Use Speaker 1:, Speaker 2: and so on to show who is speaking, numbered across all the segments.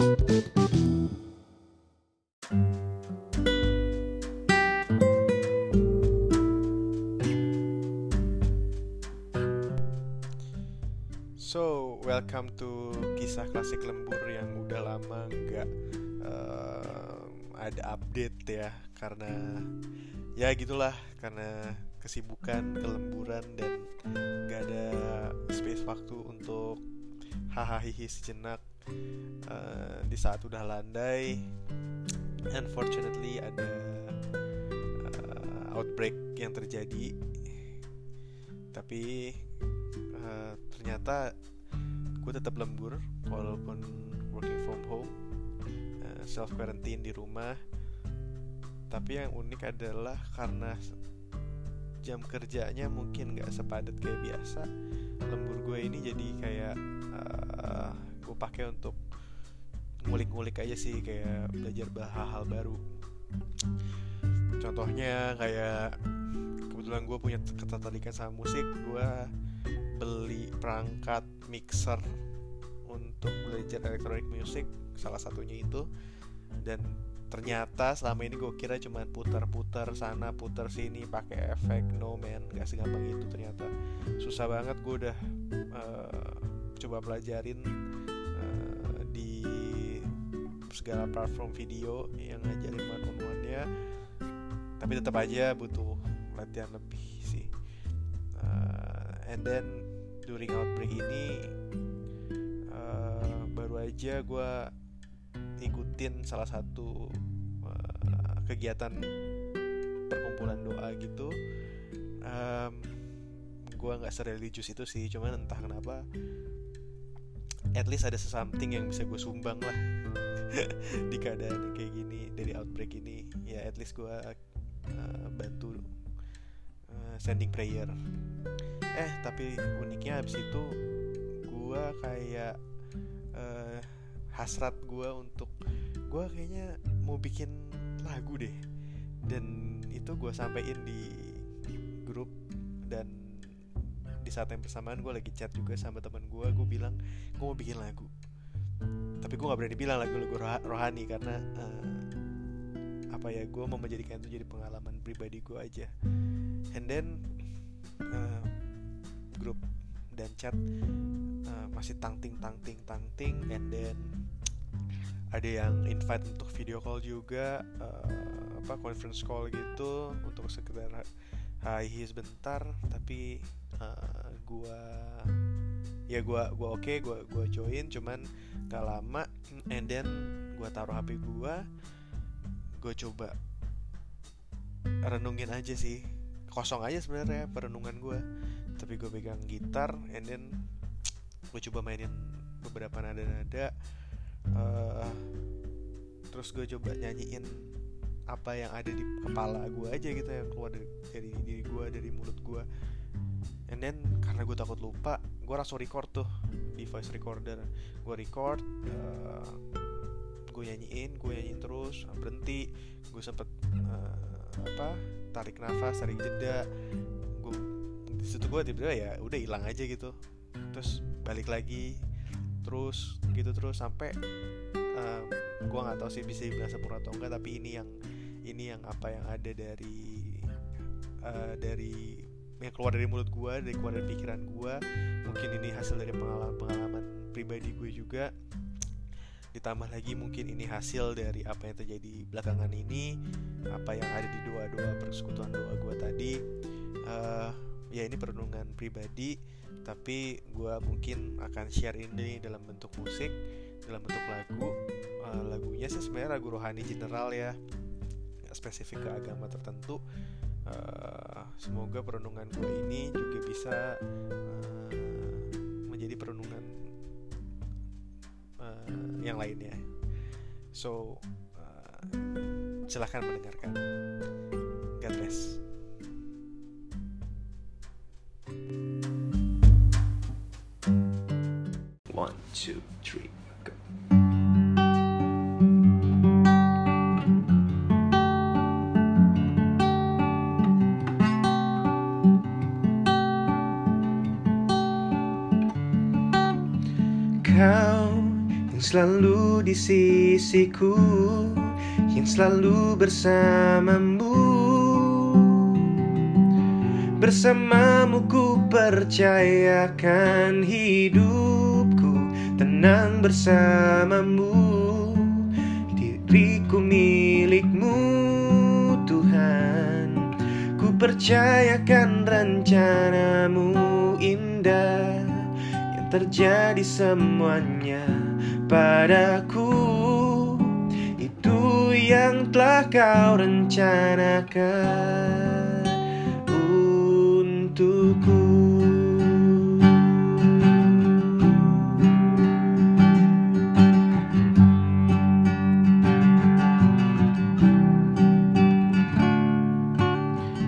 Speaker 1: So, welcome to kisah klasik lembur yang udah lama nggak uh, ada update ya karena ya gitulah karena kesibukan kelemburan dan nggak ada space waktu untuk hahaha sejenak uh, di saat udah landai. Unfortunately ada uh, outbreak yang terjadi, tapi uh, ternyata gue tetap lembur walaupun working from home uh, self quarantine di rumah tapi yang unik adalah karena jam kerjanya mungkin nggak sepadat kayak biasa lembur gue ini jadi kayak pakai untuk ngulik-ngulik aja sih kayak belajar hal-hal baru. Contohnya kayak kebetulan gue punya ketertarikan sama musik gue beli perangkat mixer untuk belajar electronic music salah satunya itu. Dan ternyata selama ini gue kira cuma putar-putar sana putar sini pakai efek no man gak segampang itu ternyata. Susah banget gue udah uh, coba pelajarin segala platform video yang ngajarin one on one tapi tetap aja butuh latihan lebih sih. Uh, and then during outbreak ini uh, baru aja gue ikutin salah satu uh, kegiatan perkumpulan doa gitu. Um, gue nggak sereligius itu sih cuman entah kenapa at least ada something yang bisa gue sumbang lah di keadaan kayak gini dari outbreak ini ya at least gue uh, bantu uh, sending prayer. Eh tapi uniknya abis itu gue kayak uh, hasrat gue untuk gue kayaknya mau bikin lagu deh. Dan itu gue sampein di grup dan di saat yang bersamaan gue lagi chat juga sama teman gue gue bilang gue mau bikin lagu tapi gue gak berani bilang lagu-lagu rohani karena uh, apa ya gue mau menjadikan itu jadi pengalaman pribadi gue aja. And then uh, grup dan chat uh, masih tangting tangting tangting. And then ada yang invite untuk video call juga uh, apa conference call gitu untuk sekedar hi sebentar tapi uh, gua ya gua gua oke okay, gua gua join cuman gak lama and then gua taruh HP gua gua coba renungin aja sih. Kosong aja sebenarnya perenungan gue tapi gue pegang gitar and then gue coba mainin beberapa nada-nada uh, terus gue coba nyanyiin apa yang ada di kepala gue aja gitu yang keluar dari dari diri gue dari mulut gue and then karena gue takut lupa gue langsung record tuh di voice recorder. Gue record uh, gue nyanyiin gue nyanyiin terus berhenti. Gue sempet uh, apa tarik nafas tarik jeda. Di situ gue tiba-tiba ya udah hilang aja gitu. Terus balik lagi terus gitu terus sampai um, gue nggak tahu sih bisa dibilang sempurna atau enggak tapi ini yang ini yang apa yang ada dari uh, dari yang keluar dari mulut gue dari keluar dari pikiran gue mungkin ini hasil dari pengalaman-pengalaman pribadi gue juga. Ditambah lagi mungkin ini hasil dari apa yang terjadi belakangan ini apa yang ada di doa-doa persekutuan doa gue tadi. Uh, ya ini perenungan pribadi tapi gue mungkin akan share ini dalam bentuk musik dalam bentuk lagu. Uh, lagunya sih sebenarnya lagu rohani general ya spesifik ke agama tertentu. Uh, semoga perenungan gue ini juga bisa uh, menjadi perenungan uh, yang lainnya. So uh, silahkan mendengarkan. God bless.
Speaker 2: One, two, three, go. Kau yang
Speaker 1: selalu di sisiku, yang selalu bersamamu. Bersamamu ku percayakan hidupku Tenang bersamamu Diriku milikmu Tuhan Ku percayakan rencanamu indah terjadi semuanya padaku. Itu yang telah kau rencanakan untukku.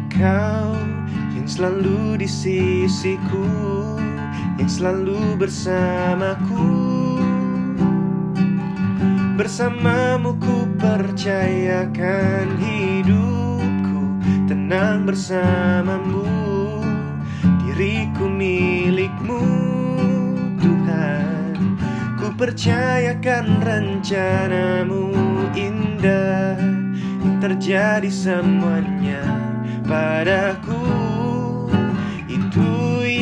Speaker 1: Kau yang selalu di sisiku Yang selalu bersamaku. Bersamamu ku percayakan hidupku. Tenang bersamamu. Diriku milikmu Tuhan. Ku percayakan rencanamu indah. Yang terjadi semuanya padaku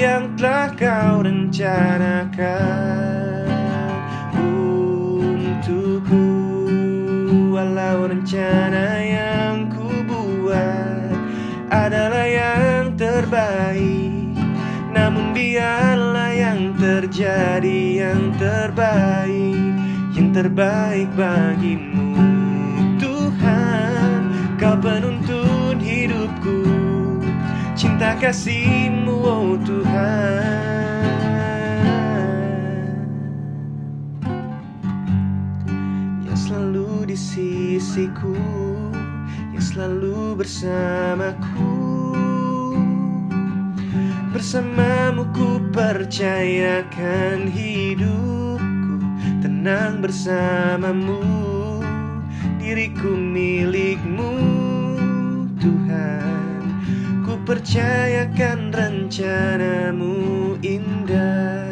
Speaker 1: yang telah kau rencanakan Untukku. Walau rencana yang ku buat Adalah yang terbaik Namun biarlah yang terjadi yang terbaik Yang terbaik bagimu. Tuhan Kau penuntun hidupku. Cinta kasihmu oh Tuhan. Yang selalu di sisiku Yang selalu bersamaku. Bersamamu ku percayakan hidupku Tenang bersamamu. Diriku milikmu Tuhan percayakan rencanamu indah